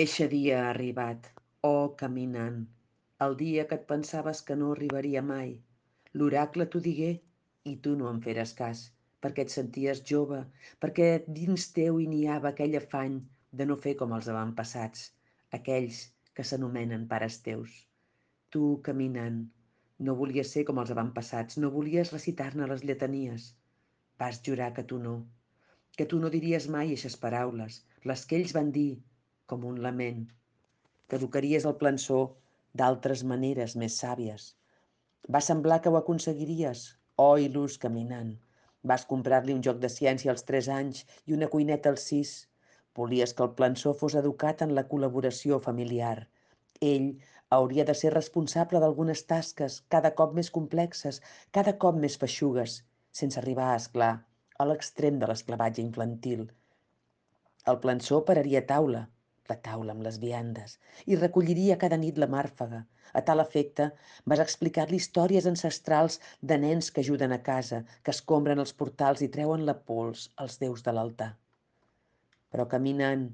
Eixe dia ha arribat, oh caminant, el dia que et pensaves que no arribaria mai. L'oracle t'ho digué i tu no en feres cas, perquè et senties jove, perquè dins teu hi niava aquell afany de no fer com els avantpassats, aquells que s'anomenen pares teus. Tu, caminant, no volies ser com els avantpassats, no volies recitar-ne les lletanies. Vas jurar que tu no, que tu no diries mai eixes paraules, les que ells van dir, com un lament, que educaries el plançó d'altres maneres més sàvies. Va semblar que ho aconseguiries, oh il·lus caminant. Vas comprar-li un joc de ciència als 3 anys i una cuineta als 6. Volies que el plançó fos educat en la col·laboració familiar. Ell hauria de ser responsable d'algunes tasques cada cop més complexes, cada cop més feixugues, sense arribar, a esclar, a l'extrem de l'esclavatge infantil. El plançó pararia taula, la taula amb les viandes, i recolliria cada nit la màrfaga. A tal efecte, vas explicar-li històries ancestrals de nens que ajuden a casa, que escombren els portals i treuen la pols als déus de l'altar. Però caminant,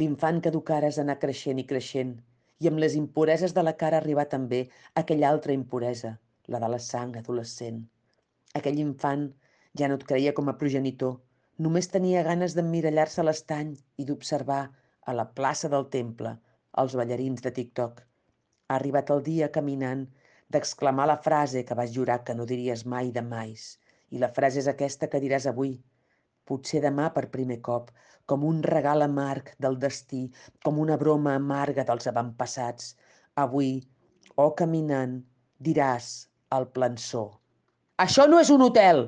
l'infant que educares anar creixent i creixent, i amb les impureses de la cara arribar també aquella altra impuresa, la de la sang adolescent. Aquell infant ja no et creia com a progenitor, només tenia ganes d'emmirallar-se a l'estany i d'observar a la plaça del temple, els ballarins de TikTok. Ha arribat el dia caminant d'exclamar la frase que vas jurar que no diries mai de mais. I la frase és aquesta que diràs avui. Potser demà per primer cop, com un regal amarg del destí, com una broma amarga dels avantpassats. Avui, o caminant, diràs al plançó. Això no és un hotel!